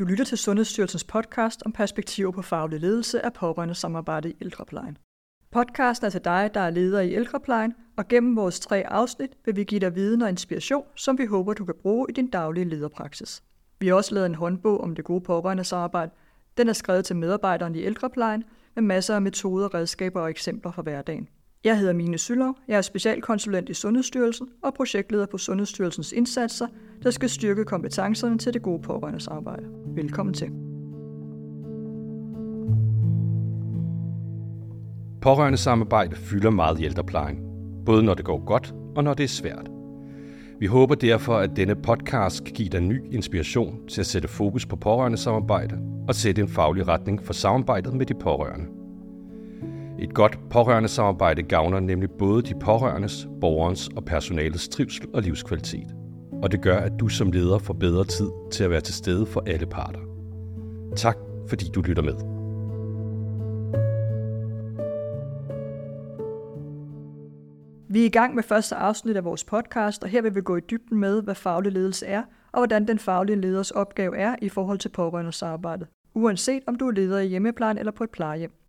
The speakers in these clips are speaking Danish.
Du lytter til Sundhedsstyrelsens podcast om perspektiver på faglig ledelse af pårørende samarbejde i ældreplejen. Podcasten er til dig, der er leder i ældreplejen, og gennem vores tre afsnit vil vi give dig viden og inspiration, som vi håber, du kan bruge i din daglige lederpraksis. Vi har også lavet en håndbog om det gode pårørende samarbejde. Den er skrevet til medarbejderne i ældreplejen med masser af metoder, redskaber og eksempler fra hverdagen. Jeg hedder Mine Sylov, jeg er specialkonsulent i Sundhedsstyrelsen og projektleder på Sundhedsstyrelsens indsatser, der skal styrke kompetencerne til det gode pårørende samarbejde. Velkommen til. Pårørende samarbejde fylder meget i ældreplejen, både når det går godt og når det er svært. Vi håber derfor, at denne podcast kan give dig ny inspiration til at sætte fokus på pårørende samarbejde og sætte en faglig retning for samarbejdet med de pårørende. Et godt pårørende samarbejde gavner nemlig både de pårørendes, borgerens og personalets trivsel og livskvalitet. Og det gør, at du som leder får bedre tid til at være til stede for alle parter. Tak fordi du lytter med. Vi er i gang med første afsnit af vores podcast, og her vil vi gå i dybden med, hvad faglig ledelse er, og hvordan den faglige leders opgave er i forhold til pårørendes arbejde, uanset om du er leder i hjemmeplejen eller på et plejehjem.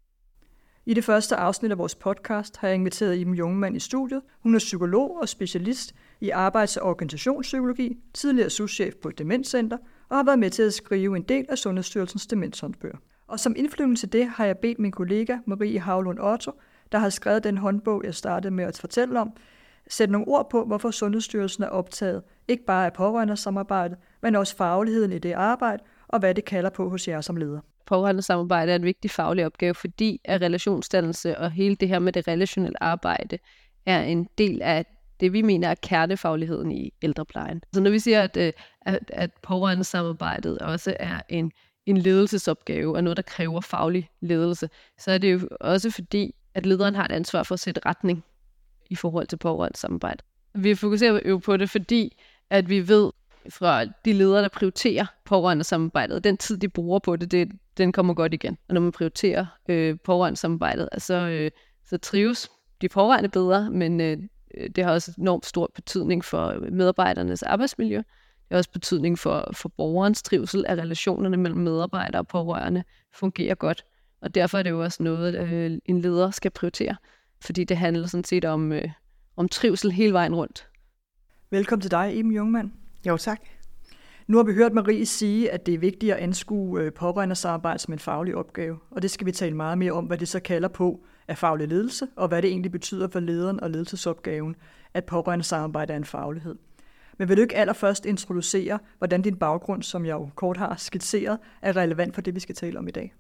I det første afsnit af vores podcast har jeg inviteret Iben Jungmann i studiet. Hun er psykolog og specialist i arbejds- og organisationspsykologi, tidligere souschef på et demenscenter og har været med til at skrive en del af Sundhedsstyrelsens demenshåndbøger. Og som indflyvning til det har jeg bedt min kollega Marie Havlund Otto, der har skrevet den håndbog, jeg startede med at fortælle om, sætte nogle ord på, hvorfor Sundhedsstyrelsen er optaget, ikke bare af pårørende samarbejde, men også fagligheden i det arbejde, og hvad det kalder på hos jer som leder pårørende samarbejde er en vigtig faglig opgave, fordi at relationsdannelse og hele det her med det relationelle arbejde er en del af det, vi mener er kernefagligheden i ældreplejen. Så når vi siger, at, øh, at, at pårørende samarbejdet også er en, en ledelsesopgave og noget, der kræver faglig ledelse, så er det jo også fordi, at lederen har et ansvar for at sætte retning i forhold til pårørende samarbejde. Vi fokuserer jo på det, fordi at vi ved fra de ledere, der prioriterer pårørende samarbejdet, den tid, de bruger på det, det den kommer godt igen. Og når man prioriterer øh, pårørende samarbejdet, så, øh, så trives de pårørende bedre, men øh, det har også enormt stor betydning for medarbejdernes arbejdsmiljø. Det har også betydning for, for borgerens trivsel, at relationerne mellem medarbejdere og pårørende fungerer godt. Og derfor er det jo også noget, øh, en leder skal prioritere, fordi det handler sådan set om, øh, om trivsel hele vejen rundt. Velkommen til dig, Iben Jungmann. Jo, tak. Nu har vi hørt Marie sige, at det er vigtigt at anskue øh, pårørendesamarbejde som en faglig opgave, og det skal vi tale meget mere om, hvad det så kalder på af faglig ledelse, og hvad det egentlig betyder for lederen og ledelsesopgaven, at pårørendesamarbejde er en faglighed. Men vil du ikke allerførst introducere, hvordan din baggrund, som jeg jo kort har skitseret, er relevant for det, vi skal tale om i dag?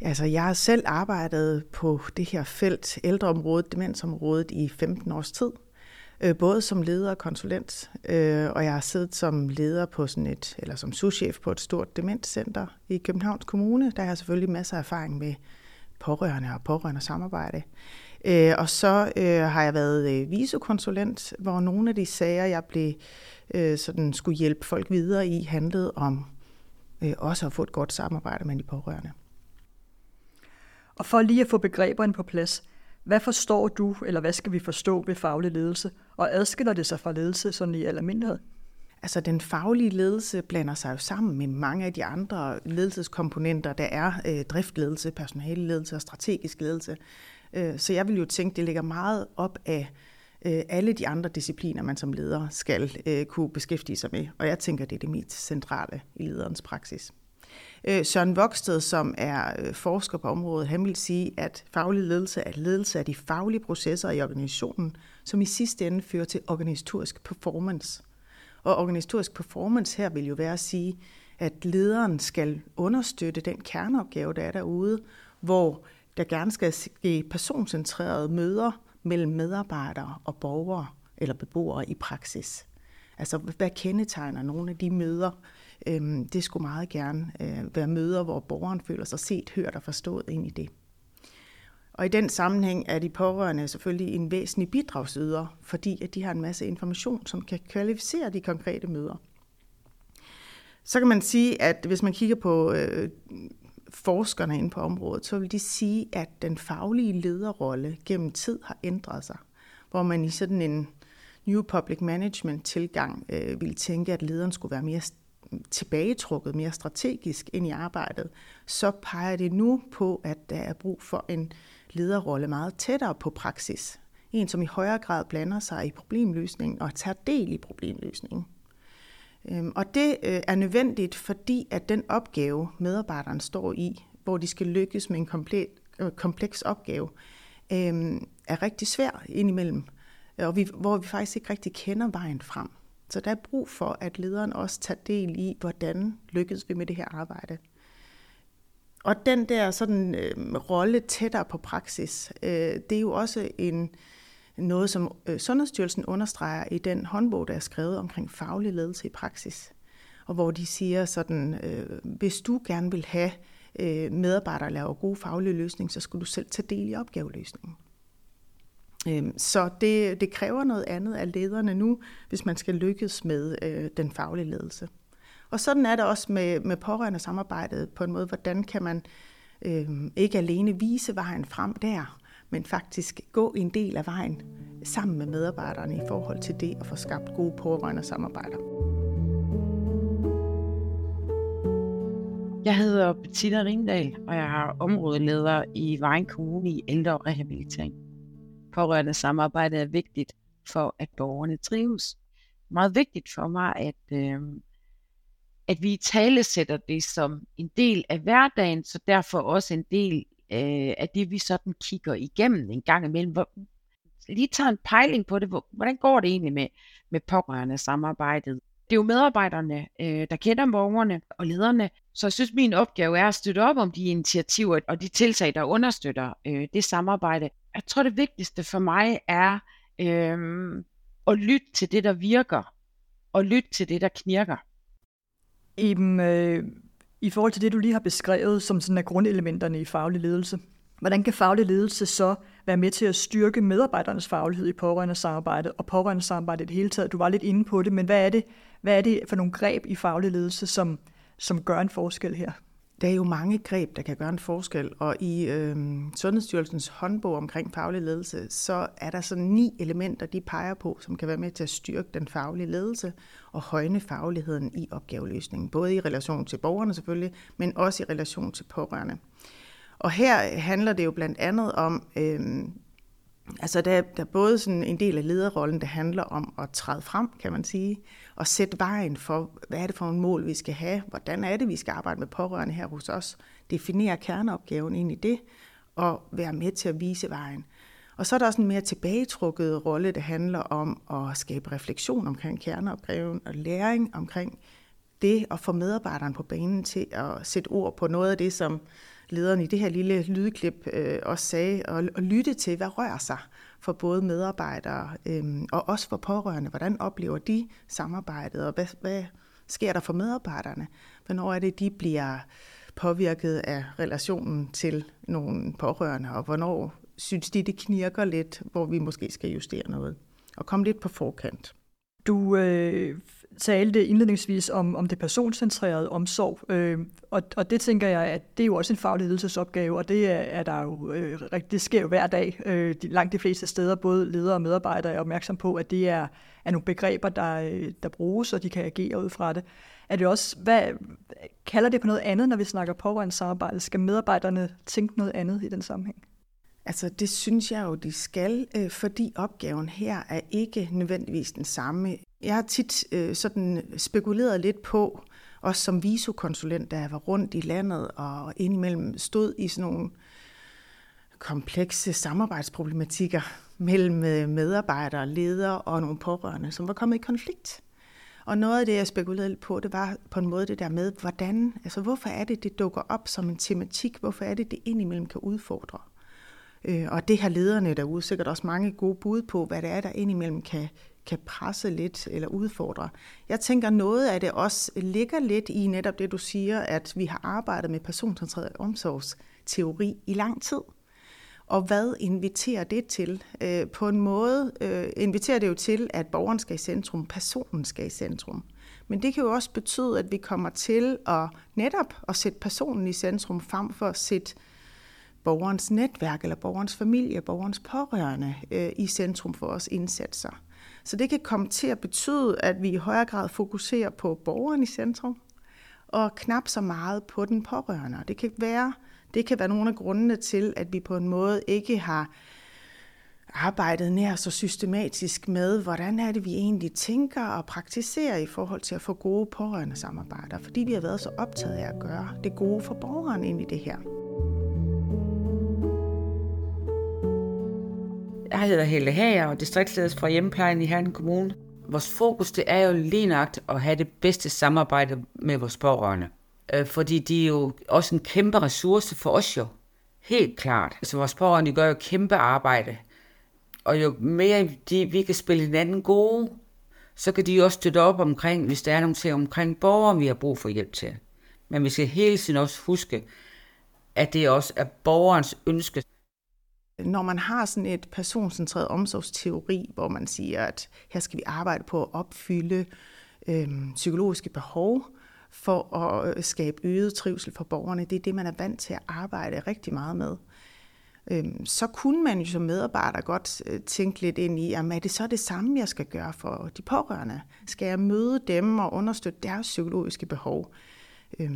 Altså, jeg har selv arbejdet på det her felt, ældreområdet, demensområdet, i 15 års tid øh, både som leder og konsulent, øh, og jeg har siddet som leder på sådan et, eller som souschef på et stort demenscenter i Københavns Kommune. Der har jeg selvfølgelig masser af erfaring med pårørende og pårørende samarbejde. Øh, og så øh, har jeg været øh, visokonsulent, hvor nogle af de sager, jeg blev øh, sådan skulle hjælpe folk videre i, handlede om øh, også at få et godt samarbejde med de pårørende. Og for lige at få begreberne på plads, hvad forstår du, eller hvad skal vi forstå ved faglig ledelse, og adskiller det sig fra ledelse sådan i almindelighed? Altså den faglige ledelse blander sig jo sammen med mange af de andre ledelseskomponenter, der er øh, driftledelse, personaleledelse og strategisk ledelse. Øh, så jeg vil jo tænke, det ligger meget op af øh, alle de andre discipliner, man som leder skal øh, kunne beskæftige sig med. Og jeg tænker, det er det mest centrale i lederens praksis. Øh, Søren Voksted, som er øh, forsker på området, han vil sige, at faglig ledelse er ledelse af de faglige processer i organisationen, som i sidste ende fører til organisatorisk performance. Og organisatorisk performance her vil jo være at sige, at lederen skal understøtte den kerneopgave, der er derude, hvor der gerne skal ske personcentrerede møder mellem medarbejdere og borgere eller beboere i praksis. Altså, hvad kendetegner nogle af de møder, øh, det skulle meget gerne øh, være møder, hvor borgeren føler sig set, hørt og forstået ind i det. Og i den sammenhæng er de pårørende selvfølgelig en væsentlig bidragsyder, fordi at de har en masse information, som kan kvalificere de konkrete møder. Så kan man sige, at hvis man kigger på øh, forskerne inde på området, så vil de sige, at den faglige lederrolle gennem tid har ændret sig. Hvor man i sådan en New Public Management tilgang øh, ville tænke, at lederen skulle være mere tilbagetrukket mere strategisk ind i arbejdet, så peger det nu på, at der er brug for en lederrolle meget tættere på praksis. En, som i højere grad blander sig i problemløsningen og tager del i problemløsningen. Øhm, og det øh, er nødvendigt, fordi at den opgave, medarbejderen står i, hvor de skal lykkes med en komplet, øh, kompleks opgave, øhm, er rigtig svær indimellem, og vi, hvor vi faktisk ikke rigtig kender vejen frem. Så der er brug for, at lederen også tager del i, hvordan lykkes vi med det her arbejde. Og den der sådan øh, rolle tættere på praksis, øh, det er jo også en noget, som øh, Sundhedsstyrelsen understreger i den håndbog, der er skrevet omkring faglig ledelse i praksis. Og hvor de siger sådan, øh, hvis du gerne vil have øh, medarbejdere laver gode faglige løsninger, så skal du selv tage del i opgaveløsningen. Øhm, så det, det kræver noget andet af lederne nu, hvis man skal lykkes med øh, den faglige ledelse. Og sådan er det også med, med pårørende samarbejdet på en måde, hvordan kan man øh, ikke alene vise vejen frem der, men faktisk gå en del af vejen sammen med medarbejderne i forhold til det at få skabt gode pårørende samarbejder. Jeg hedder Bettina Ringdal, og jeg er områdeleder i Vejen Kommune i ældre og rehabilitering. Pårørende samarbejde er vigtigt for, at borgerne trives. Meget vigtigt for mig, at, øh, at vi i tale sætter det som en del af hverdagen, så derfor også en del øh, af det, vi sådan kigger igennem en gang imellem. Hvor, lige tager en pejling på det. Hvordan går det egentlig med, med pårørende samarbejdet? Det er jo medarbejderne, øh, der kender borgerne og lederne, så jeg synes, min opgave er at støtte op om de initiativer og de tiltag, der understøtter øh, det samarbejde. Jeg tror, det vigtigste for mig er øh, at lytte til det, der virker, og lytte til det, der knirker. Eben, øh, i forhold til det, du lige har beskrevet som sådan af grundelementerne i faglig ledelse, hvordan kan faglig ledelse så være med til at styrke medarbejdernes faglighed i pårørende samarbejde og pårørende samarbejde i det hele taget? Du var lidt inde på det, men hvad er det, hvad er det for nogle greb i faglig ledelse, som, som gør en forskel her? Der er jo mange greb, der kan gøre en forskel, og i øh, Sundhedsstyrelsens håndbog omkring faglig ledelse, så er der sådan ni elementer, de peger på, som kan være med til at styrke den faglige ledelse og højne fagligheden i opgaveløsningen, både i relation til borgerne selvfølgelig, men også i relation til pårørende. Og her handler det jo blandt andet om øh, Altså der, der er både sådan en del af lederrollen, der handler om at træde frem, kan man sige, og sætte vejen for, hvad er det for en mål, vi skal have, hvordan er det, vi skal arbejde med pårørende her hos os, definere kerneopgaven ind i det, og være med til at vise vejen. Og så er der også en mere tilbagetrukket rolle, der handler om at skabe refleksion omkring kerneopgaven og læring omkring det, at få medarbejderen på banen til at sætte ord på noget af det, som lederen i det her lille lydklip øh, også sagde, og, og lytte til, hvad rører sig for både medarbejdere øh, og også for pårørende. Hvordan oplever de samarbejdet, og hvad, hvad sker der for medarbejderne? Hvornår er det, de bliver påvirket af relationen til nogle pårørende, og hvornår synes de, det knirker lidt, hvor vi måske skal justere noget, og komme lidt på forkant. Du øh, talte indledningsvis om, om det personcentrerede omsorg, øh, og, og det tænker jeg, at det er jo også en faglig ledelsesopgave, og det er, er der jo, øh, det sker jo hver dag. Øh, de, langt de fleste steder, både ledere og medarbejdere er opmærksom på, at det er, er nogle begreber, der, øh, der bruges, og de kan agere ud fra det. Er det også, hvad, kalder det på noget andet, når vi snakker pårørende samarbejde? Skal medarbejderne tænke noget andet i den sammenhæng? Altså det synes jeg jo, de skal, øh, fordi opgaven her er ikke nødvendigvis den samme. Jeg har tit øh, sådan spekuleret lidt på, også som visokonsulent, da jeg var rundt i landet og indimellem stod i sådan nogle komplekse samarbejdsproblematikker mellem øh, medarbejdere, ledere og nogle pårørende, som var kommet i konflikt. Og noget af det, jeg spekulerede på, det var på en måde det der med, hvordan, altså hvorfor er det, det dukker op som en tematik? Hvorfor er det, det indimellem kan udfordre? Øh, og det har lederne derude sikkert også mange gode bud på, hvad det er, der indimellem kan, kan presse lidt eller udfordre. Jeg tænker, noget af det også ligger lidt i netop det, du siger, at vi har arbejdet med personcentreret omsorgsteori i lang tid. Og hvad inviterer det til? Øh, på en måde øh, inviterer det jo til, at borgeren skal i centrum, personen skal i centrum. Men det kan jo også betyde, at vi kommer til at netop at sætte personen i centrum frem for at sætte borgerens netværk eller borgerens familie, borgerens pårørende øh, i centrum for vores indsatser. Så det kan komme til at betyde, at vi i højere grad fokuserer på borgeren i centrum, og knap så meget på den pårørende. Det kan være, det kan være nogle af grundene til, at vi på en måde ikke har arbejdet nær så systematisk med, hvordan er det, vi egentlig tænker og praktiserer i forhold til at få gode pårørende samarbejder, fordi vi har været så optaget af at gøre det gode for borgeren ind i det her. Jeg hedder Helle Hager og distriktsleder fra hjemmeplejen i Herning Kommune. Vores fokus det er jo lige nøjagtigt at have det bedste samarbejde med vores pårørende. Øh, fordi de er jo også en kæmpe ressource for os jo. Helt klart. Så vores pårørende gør jo kæmpe arbejde. Og jo mere de, vi kan spille hinanden gode, så kan de også støtte op omkring, hvis der er nogle ting omkring borgere, vi har brug for hjælp til. Men vi skal hele tiden også huske, at det også er borgerens ønske. Når man har sådan et personcentreret omsorgsteori, hvor man siger, at her skal vi arbejde på at opfylde øh, psykologiske behov, for at øh, skabe øget trivsel for borgerne. Det er det, man er vant til at arbejde rigtig meget med. Øh, så kunne man jo som medarbejder godt øh, tænke lidt ind i, jamen er det så det samme, jeg skal gøre for de pårørende? Skal jeg møde dem og understøtte deres psykologiske behov? Øh,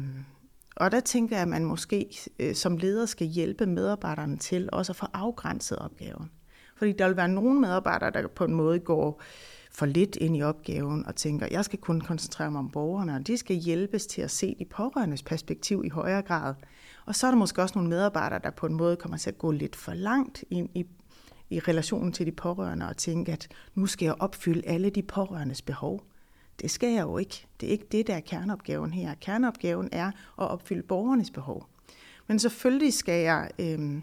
og der tænker jeg, at man måske øh, som leder skal hjælpe medarbejderne til også at få afgrænset opgaven. Fordi der vil være nogle medarbejdere, der på en måde går for lidt ind i opgaven og tænker, jeg skal kun koncentrere mig om borgerne, og de skal hjælpes til at se de pårørendes perspektiv i højere grad. Og så er der måske også nogle medarbejdere, der på en måde kommer til at gå lidt for langt ind i, i relationen til de pårørende og tænke, at nu skal jeg opfylde alle de pårørendes behov. Det skal jeg jo ikke. Det er ikke det, der er kerneopgaven her. Kerneopgaven er at opfylde borgernes behov. Men selvfølgelig skal jeg, øh,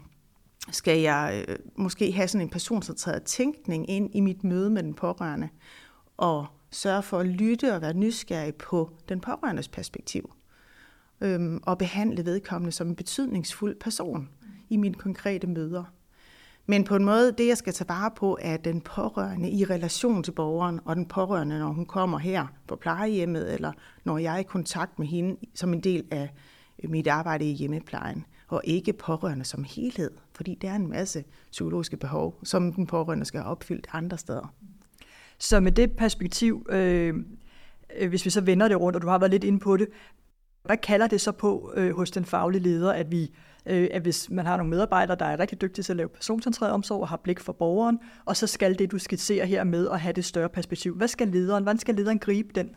skal jeg øh, måske have sådan en personcentreret tænkning ind i mit møde med den pårørende, og sørge for at lytte og være nysgerrig på den pårørendes perspektiv øh, og behandle vedkommende som en betydningsfuld person i mine konkrete møder. Men på en måde, det jeg skal tage vare på, er den pårørende i relation til borgeren, og den pårørende, når hun kommer her på plejehjemmet, eller når jeg er i kontakt med hende som en del af øh, mit arbejde i hjemmeplejen, og ikke pårørende som helhed, fordi der er en masse psykologiske behov, som den pårørende skal have opfyldt andre steder. Så med det perspektiv, øh, øh hvis vi så vender det rundt, og du har været lidt inde på det, hvad kalder det så på øh, hos den faglige leder, at vi øh, at hvis man har nogle medarbejdere, der er rigtig dygtige til at lave personcentreret omsorg og har blik for borgeren, og så skal det, du skitserer her med at have det større perspektiv. Hvad skal lederen, hvordan skal lederen gribe den?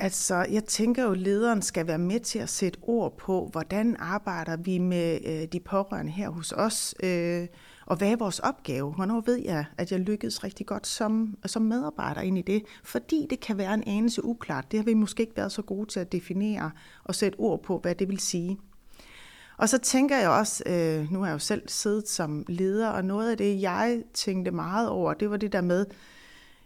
Altså, jeg tænker jo, at lederen skal være med til at sætte ord på, hvordan arbejder vi med øh, de pårørende her hos os. Øh, og hvad er vores opgave? Hvornår ved jeg, at jeg lykkedes rigtig godt som, som medarbejder ind i det? Fordi det kan være en anelse uklart. Det har vi måske ikke været så gode til at definere og sætte ord på, hvad det vil sige. Og så tænker jeg også, øh, nu har jeg jo selv siddet som leder, og noget af det, jeg tænkte meget over, det var det der med,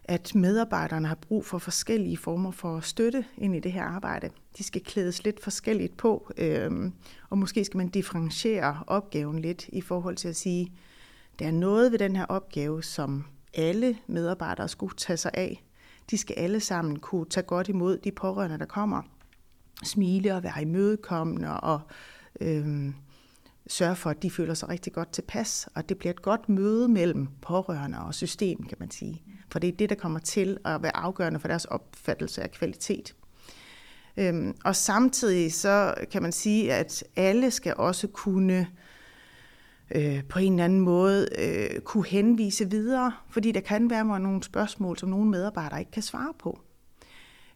at medarbejderne har brug for forskellige former for støtte ind i det her arbejde. De skal klædes lidt forskelligt på, øh, og måske skal man differentiere opgaven lidt i forhold til at sige, der er noget ved den her opgave, som alle medarbejdere skulle tage sig af. De skal alle sammen kunne tage godt imod de pårørende, der kommer. Smile og være imødekommende og øh, Øhm, sørge for, at de føler sig rigtig godt tilpas. Og det bliver et godt møde mellem pårørende og system, kan man sige. For det er det, der kommer til at være afgørende for deres opfattelse af kvalitet. Øhm, og samtidig så kan man sige, at alle skal også kunne øh, på en eller anden måde øh, kunne henvise videre, fordi der kan være nogle spørgsmål, som nogle medarbejdere ikke kan svare på.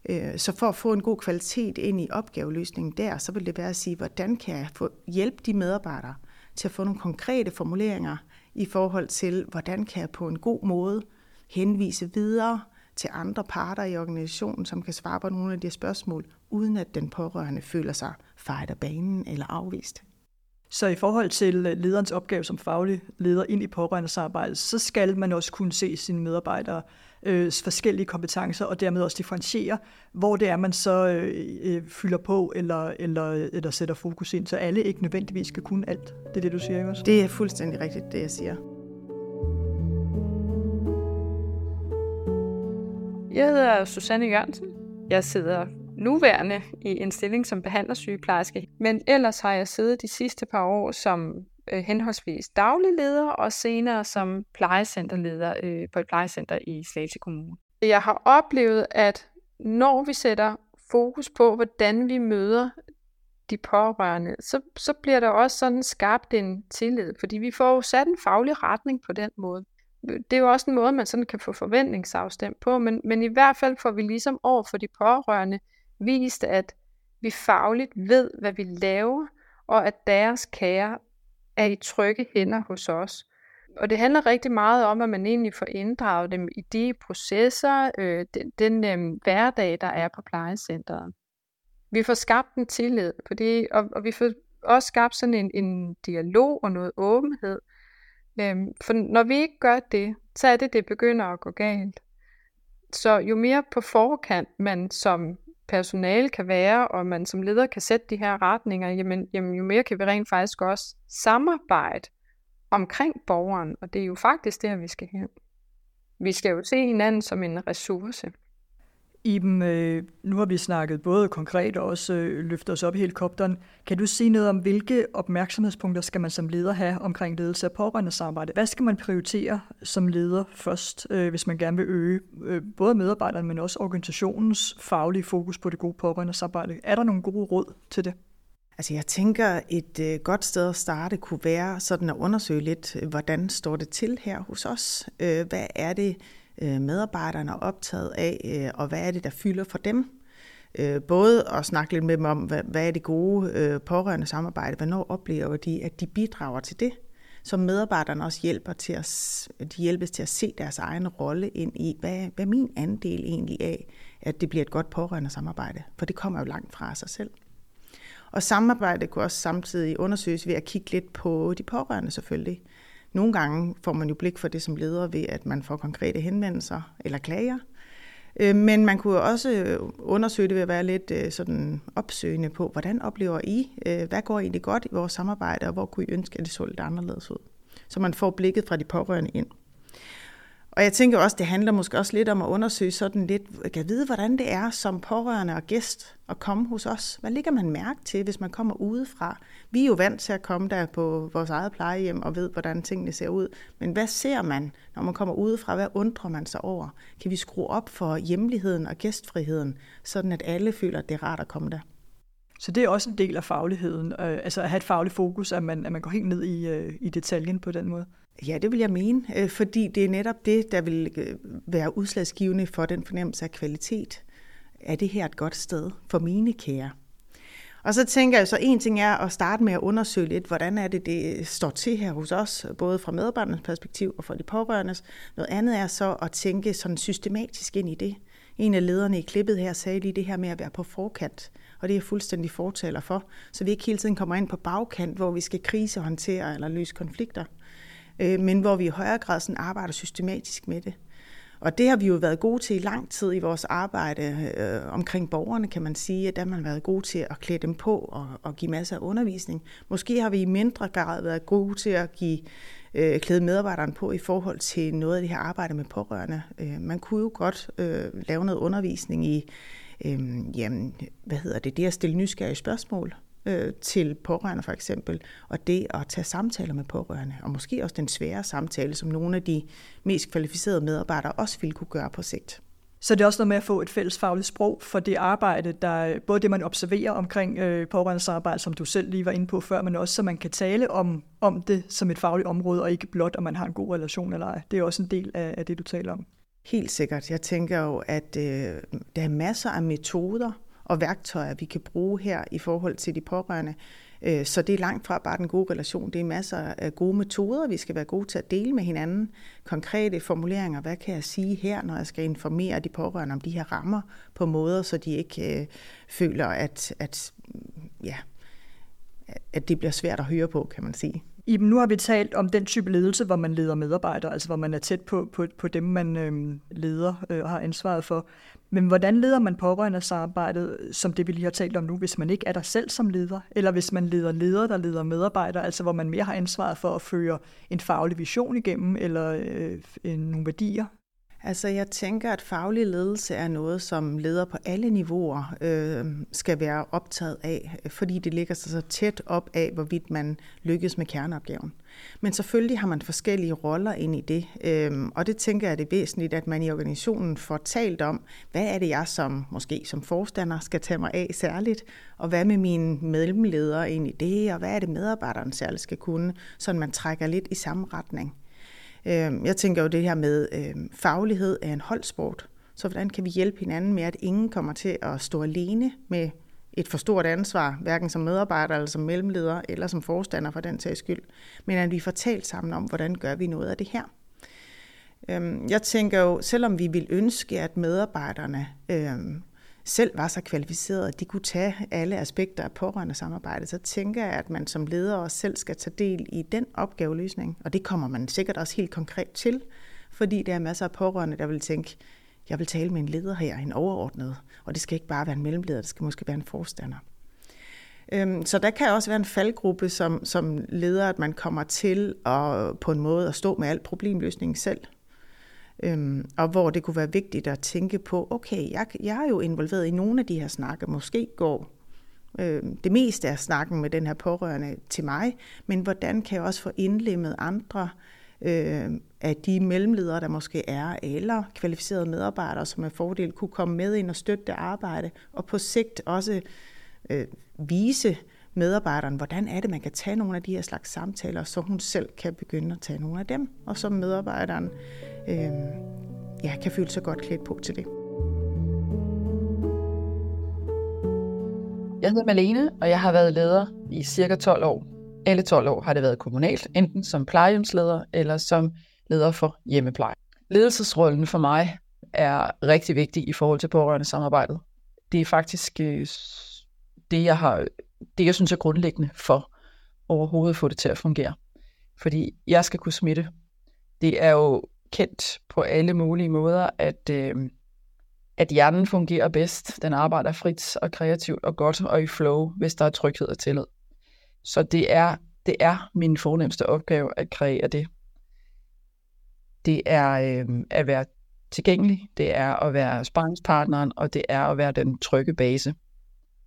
Øh, så for at få en god kvalitet ind i opgaveløsningen der, så vil det være at sige, hvordan kan jeg få hjælpe de medarbejdere til at få nogle konkrete formuleringer i forhold til, hvordan kan jeg på en god måde henvise videre til andre parter i organisationen, som kan svare på nogle af de spørgsmål, uden at den pårørende føler sig fejret af banen eller afvist. Så i forhold til øh, lederens opgave som faglig leder ind i pårørendesamarbejdet, så skal man også kunne se sine medarbejdere øh, forskellige kompetencer, og dermed også differentiere, hvor det er, man så øh, øh, fylder på eller, eller, eller sætter fokus ind, så alle ikke nødvendigvis skal kunne alt. Det er det, du siger, ikke også? Det er fuldstændig rigtigt, det jeg siger. Jeg hedder Susanne Jørgensen. Jeg sidder nuværende i en stilling som behandlersygeplejerske, men ellers har jeg siddet de sidste par år som øh, henholdsvis daglig leder og senere som plejecenterleder øh, på et plejecenter i Slagelse Kommune. Jeg har oplevet, at når vi sætter fokus på, hvordan vi møder de pårørende, så, så bliver der også sådan skabt en tillid, fordi vi får jo sat en faglig retning på den måde. Det er jo også en måde, man sådan kan få forventningsafstemt på, men, men i hvert fald får vi ligesom over for de pårørende vist, at vi fagligt ved, hvad vi laver, og at deres kære er i trygge hænder hos os. Og det handler rigtig meget om, at man egentlig får inddraget dem i de processer, øh, den, den øh, hverdag, der er på plejecenteret. Vi får skabt en tillid på det, og, og vi får også skabt sådan en, en dialog og noget åbenhed. Øhm, for når vi ikke gør det, så er det, det begynder at gå galt. Så jo mere på forkant man som personale kan være, og man som leder kan sætte de her retninger, jamen, jamen jo mere kan vi rent faktisk også samarbejde omkring borgeren, og det er jo faktisk der, vi skal hen. Vi skal jo se hinanden som en ressource. Iben, øh, nu har vi snakket både konkret og også øh, løftet os op i helikopteren. Kan du sige noget om, hvilke opmærksomhedspunkter skal man som leder have omkring ledelse af pårørende samarbejde? Hvad skal man prioritere som leder først, øh, hvis man gerne vil øge både medarbejderne, men også organisationens faglige fokus på det gode pårørende samarbejde? Er der nogle gode råd til det? Altså jeg tænker, et øh, godt sted at starte kunne være sådan at undersøge lidt, hvordan står det til her hos os? Øh, hvad er det, øh, medarbejderne er optaget af, øh, og hvad er det, der fylder for dem? Øh, både at snakke lidt med dem om, hvad, hvad er det gode øh, pårørende samarbejde, hvornår oplever de, at de bidrager til det? Så medarbejderne også hjælper til at, de hjælpes til at se deres egen rolle ind i, hvad, hvad er min andel egentlig af, at det bliver et godt pårørende samarbejde? For det kommer jo langt fra sig selv. Og samarbejde kunne også samtidig undersøges ved at kigge lidt på de pårørende selvfølgelig. Nogle gange får man jo blik for det som leder ved, at man får konkrete henvendelser eller klager. Øh, men man kunne også undersøge det ved at være lidt øh, sådan opsøgende på, hvordan oplever I, øh, hvad går egentlig godt i vores samarbejde, og hvor kunne I ønske, at det så lidt anderledes ud. Så man får blikket fra de pårørende ind. Og jeg tænker også, det handler måske også lidt om at undersøge sådan lidt, kan vide, hvordan det er som pårørende og gæst at komme hos os. Hvad ligger man mærke til, hvis man kommer udefra? Vi er jo vant til at komme der på vores eget plejehjem og ved, hvordan tingene ser ud. Men hvad ser man, når man kommer udefra? Hvad undrer man sig over? Kan vi skrue op for hjemligheden og gæstfriheden, sådan at alle føler, at det er rart at komme der? Så det er også en del af fagligheden, øh, altså at have et fagligt fokus, at man, at man går helt ned i, øh, i detaljen på den måde. Ja, det vil jeg mene, øh, fordi det er netop det, der vil øh, være udslagsgivende for den fornemmelse af kvalitet. Er det her et godt sted for mine kære? Og så tænker jeg så, en ting er at starte med at undersøge lidt, hvordan er det, det øh, står til her hos os, både fra medarbejdernes perspektiv og fra de pårørendes. Noget andet er så at tænke sådan systematisk ind i det. En af lederne i klippet her sagde lige det her med at være på forkant, og det er jeg fuldstændig fortaler for, så vi ikke hele tiden kommer ind på bagkant, hvor vi skal krisehåndtere eller løse konflikter øh, men hvor vi i højere grad sådan arbejder systematisk med det. Og det har vi jo været gode til i lang tid i vores arbejde øh, omkring borgerne, kan man sige, at der har man været gode til at klæde dem på og, og give masser af undervisning. Måske har vi i mindre grad været gode til at give øh, klæde medarbejderen på i forhold til noget af det her arbejde med pårørende. Øh, man kunne jo godt øh, lave noget undervisning i, øh, jamen, hvad hedder det, det at stille nysgerrige spørgsmål øh, til pårørende for eksempel, og det at tage samtaler med pårørende, og måske også den svære samtale, som nogle af de mest kvalificerede medarbejdere også ville kunne gøre på sigt. Så det er også noget med at få et fælles fagligt sprog for det arbejde, der både det, man observerer omkring øh, pårørendes som du selv lige var inde på før, men også så man kan tale om, om det som et fagligt område, og ikke blot, om man har en god relation eller ej. Det er også en del af, af det, du taler om. Helt sikkert. Jeg tænker jo, at øh, der er masser af metoder, og værktøjer, vi kan bruge her i forhold til de pårørende. Øh, så det er langt fra bare den gode relation. Det er masser af gode metoder, vi skal være gode til at dele med hinanden. Konkrete formuleringer, hvad kan jeg sige her, når jeg skal informere de pårørende om de her rammer på måder, så de ikke øh, føler, at, at, ja, at det bliver svært at høre på, kan man sige. Iben, nu har vi talt om den type ledelse, hvor man leder medarbejdere, altså hvor man er tæt på, på, på dem, man øh, leder øh, og har ansvaret for. Men hvordan leder man pårørende samarbejdet, som det vi lige har talt om nu, hvis man ikke er der selv som leder, eller hvis man leder ledere, der leder medarbejdere, altså hvor man mere har ansvaret for at føre en faglig vision igennem, eller øh, nogle værdier? Altså jeg tænker, at faglig ledelse er noget, som leder på alle niveauer øh, skal være optaget af, fordi det ligger sig så tæt op af, hvorvidt man lykkes med kerneopgaven. Men selvfølgelig har man forskellige roller ind i det, øh, og det tænker jeg er det væsentligt, at man i organisationen får talt om, hvad er det jeg som måske som forstander skal tage mig af særligt, og hvad med mine mellemledere ind i det, og hvad er det medarbejderen særligt skal kunne, så man trækker lidt i samme retning. Øh, jeg tænker jo det her med øh, faglighed er en holdsport. Så hvordan kan vi hjælpe hinanden med, at ingen kommer til at stå alene med et for stort ansvar, hverken som medarbejder eller som mellemleder eller som forstander for den sags skyld, men at vi får talt sammen om, hvordan gør vi noget af det her. Øhm, jeg tænker jo, selvom vi vil ønske, at medarbejderne øh, selv var så kvalificerede, at de kunne tage alle aspekter af pårørende samarbejde, så tænker jeg, at man som leder også selv skal tage del i den opgaveløsning. Og det kommer man sikkert også helt konkret til, fordi der er masser af pårørende, der vil tænke, jeg vil tale med en leder her, en overordnet, og det skal ikke bare være en mellemleder, det skal måske være en forstander. Øhm, så der kan også være en faldgruppe som, som leder, at man kommer til at på en måde at stå med al problemløsningen selv. Øhm, og hvor det kunne være vigtigt at tænke på, okay, jeg, jeg er jo involveret i nogle af de her snakke, måske går øh, det meste af snakken med den her pårørende til mig, men hvordan kan jeg også få indlemmet andre øh, af de mellemledere, der måske er, eller kvalificerede medarbejdere, som med fordel kunne komme med ind og støtte det arbejde, og på sigt også øh, vise medarbejderen, hvordan er det, man kan tage nogle af de her slags samtaler, så hun selv kan begynde at tage nogle af dem, og så medarbejderen øh, ja, kan føle sig godt klædt på til det. Jeg hedder Malene, og jeg har været leder i cirka 12 år. Alle 12 år har det været kommunalt, enten som plejehjemsleder eller som leder for hjemmepleje. Ledelsesrollen for mig er rigtig vigtig i forhold til pårørende samarbejdet. Det er faktisk øh, det, jeg har, det, jeg synes er grundlæggende for overhovedet at få det til at fungere. Fordi jeg skal kunne smitte. Det er jo kendt på alle mulige måder, at, øh, at hjernen fungerer bedst. Den arbejder frit og kreativt og godt og i flow, hvis der er tryghed og tillid. Så det er, det er min fornemmeste opgave at kreere det. Det er øh, at være tilgængelig, det er at være sparringspartneren, og det er at være den trygge base,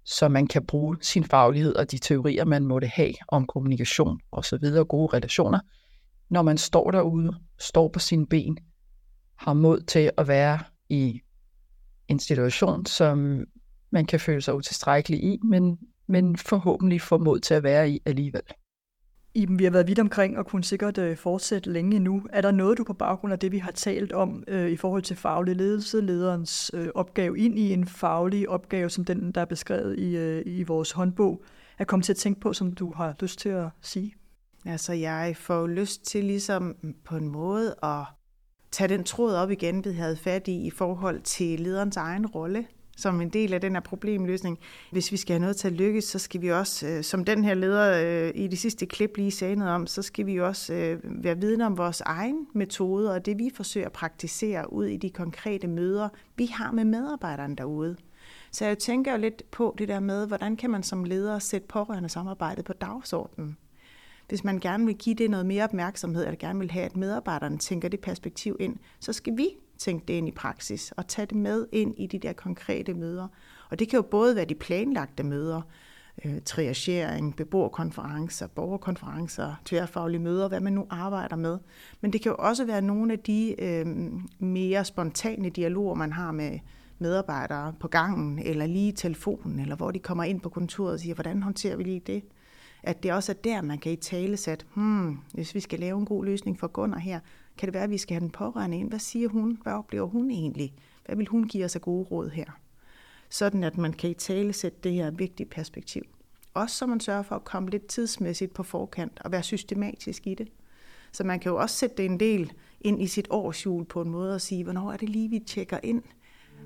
så man kan bruge sin faglighed og de teorier, man måtte have om kommunikation og så videre, gode relationer, når man står derude, står på sine ben, har mod til at være i en situation, som man kan føle sig utilstrækkelig i, men, men forhåbentlig får mod til at være i alligevel. Iben, vi har været vidt omkring og kunne sikkert øh, fortsætte længe nu. Er der noget, du på baggrund af det, vi har talt om øh, i forhold til faglig ledelse, lederens øh, opgave ind i en faglig opgave, som den, der er beskrevet i, øh, i vores håndbog, er kommet til at tænke på, som du har lyst til at sige? Altså, jeg får lyst til ligesom på en måde at tage den tråd op igen, vi havde fat i, i forhold til lederens egen rolle som en del af den her problemløsning. Hvis vi skal have noget til at lykkes, så skal vi også, øh, som den her leder øh, i det sidste klip lige sagde noget om, så skal vi også øh, være vidne om vores egen metode og det vi forsøger at praktisere ud i de konkrete møder, vi har med medarbejderne derude. Så jeg tænker lidt på det der med, hvordan kan man som leder sætte pårørende samarbejdet på dagsordenen? Hvis man gerne vil give det noget mere opmærksomhed, eller gerne vil have, at medarbejderne tænker det perspektiv ind, så skal vi tænke det ind i praksis og tage det med ind i de der konkrete møder. Og det kan jo både være de planlagte møder, øh, triagering, beboerkonferencer, borgerkonferencer, tværfaglige møder, hvad man nu arbejder med. Men det kan jo også være nogle af de øh, mere spontane dialoger, man har med medarbejdere på gangen, eller lige i telefonen, eller hvor de kommer ind på kontoret og siger, hvordan håndterer vi lige det? At det også er der, man kan i tale sætte, hmm, hvis vi skal lave en god løsning for Gunnar her, kan det være, at vi skal have den pårørende ind? Hvad siger hun? Hvad oplever hun egentlig? Hvad vil hun give os af gode råd her? Sådan at man kan i tale sætte det her vigtige perspektiv. Også så man sørger for at komme lidt tidsmæssigt på forkant og være systematisk i det. Så man kan jo også sætte det en del ind i sit årsjul på en måde og sige, hvornår er det lige, vi tjekker ind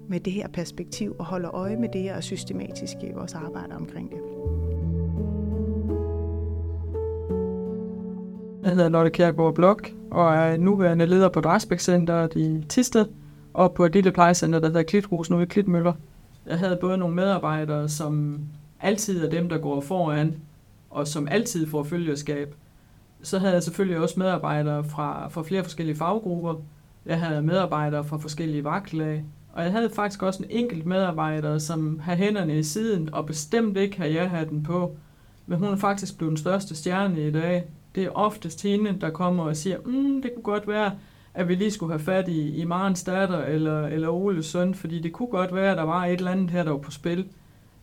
med det her perspektiv og holder øje med det her og systematisk i vores arbejde omkring det. Jeg hedder Lotte Kjærgaard Blok, og er nuværende leder på Drasbæk Centeret i Tisted, og på et lille plejecenter, der hedder Klithus, nu i Klitmøller. Jeg havde både nogle medarbejdere, som altid er dem, der går foran, og som altid får følgeskab. Så havde jeg selvfølgelig også medarbejdere fra, fra flere forskellige faggrupper, Jeg havde medarbejdere fra forskellige vagtlag, og jeg havde faktisk også en enkelt medarbejder, som havde hænderne i siden og bestemt ikke havde jeg den på. Men hun er faktisk blevet den største stjerne i dag. Det er oftest hende, der kommer og siger, mm, det kunne godt være, at vi lige skulle have fat i, i Marens datter eller, eller Oles søn, fordi det kunne godt være, at der var et eller andet her, der var på spil.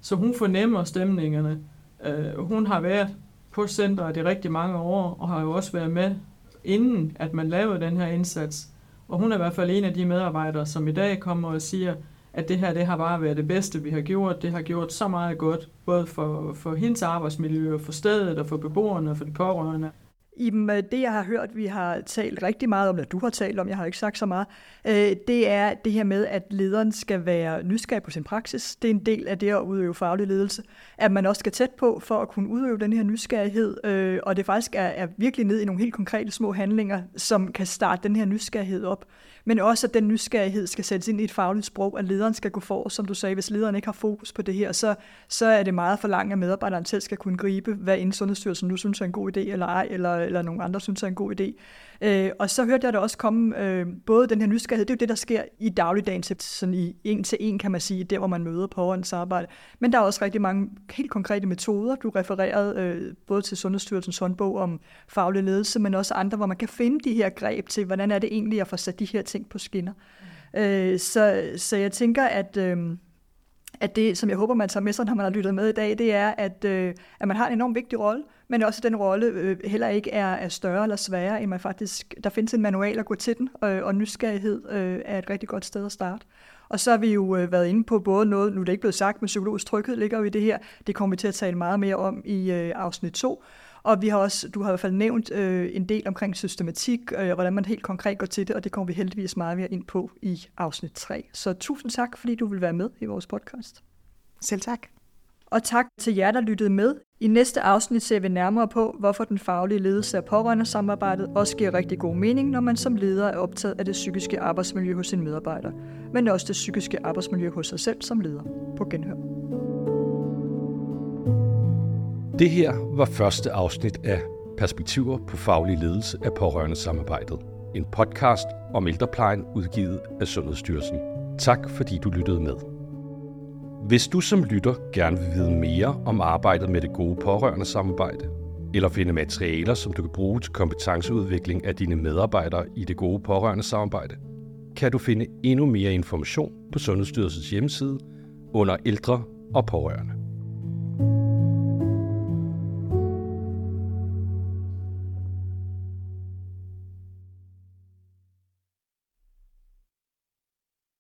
Så hun fornemmer stemningerne. Uh, hun har været på centret i rigtig mange år, og har jo også været med, inden at man lavede den her indsats. Og hun er i hvert fald en af de medarbejdere, som i dag kommer og siger, at det her det har bare været det bedste, vi har gjort. Det har gjort så meget godt, både for, for hendes arbejdsmiljø, for stedet og for beboerne og for de pårørende. I øh, det, jeg har hørt, vi har talt rigtig meget om, eller du har talt om, jeg har ikke sagt så meget, øh, det er det her med, at lederen skal være nysgerrig på sin praksis. Det er en del af det at udøve faglig ledelse. At man også skal tæt på for at kunne udøve den her nysgerrighed, øh, og det faktisk er, er virkelig ned i nogle helt konkrete små handlinger, som kan starte den her nysgerrighed op men også at den nysgerrighed skal sættes ind i et fagligt sprog, at lederen skal gå for, som du sagde, hvis lederen ikke har fokus på det her, så, så er det meget for langt, at medarbejderen selv skal kunne gribe, hvad inden Sundhedsstyrelsen nu synes er en god idé, eller ej, eller, eller nogen andre synes er en god idé. Øh, og så hørte jeg det også komme, øh, både den her nysgerrighed, det er jo det, der sker i dagligdagen, sådan i en til en, kan man sige, der hvor man møder pårørendes arbejde. Men der er også rigtig mange helt konkrete metoder. Du refererede øh, både til Sundhedsstyrelsens håndbog om faglig ledelse, men også andre, hvor man kan finde de her greb til, hvordan er det egentlig at få sat de her ting på skinner. Øh, så, så jeg tænker, at... Øh, at det, som jeg håber, man tager med sig, når man har lyttet med i dag, det er, at, øh, at man har en enormt vigtig rolle, men også den rolle øh, heller ikke er, er større eller sværere, end man faktisk, der findes en manual at gå til den, øh, og nysgerrighed øh, er et rigtig godt sted at starte. Og så har vi jo øh, været inde på både noget, nu er det ikke blevet sagt, men psykologisk tryghed ligger jo i det her. Det kommer vi til at tale meget mere om i øh, afsnit 2. Og vi har også, du har i hvert fald nævnt øh, en del omkring systematik, øh, hvordan man helt konkret går til det, og det kommer vi heldigvis meget mere ind på i afsnit 3. Så tusind tak, fordi du vil være med i vores podcast. Selv tak. Og tak til jer, der lyttede med. I næste afsnit ser vi nærmere på, hvorfor den faglige ledelse af pårørende samarbejdet også giver rigtig god mening, når man som leder er optaget af det psykiske arbejdsmiljø hos sin medarbejder, men også det psykiske arbejdsmiljø hos sig selv som leder. På genhør. Det her var første afsnit af Perspektiver på faglig ledelse af pårørende samarbejdet. En podcast om ældreplejen udgivet af Sundhedsstyrelsen. Tak fordi du lyttede med. Hvis du som lytter gerne vil vide mere om arbejdet med det gode pårørende samarbejde, eller finde materialer, som du kan bruge til kompetenceudvikling af dine medarbejdere i det gode pårørende samarbejde, kan du finde endnu mere information på Sundhedsstyrelsens hjemmeside under ældre og pårørende.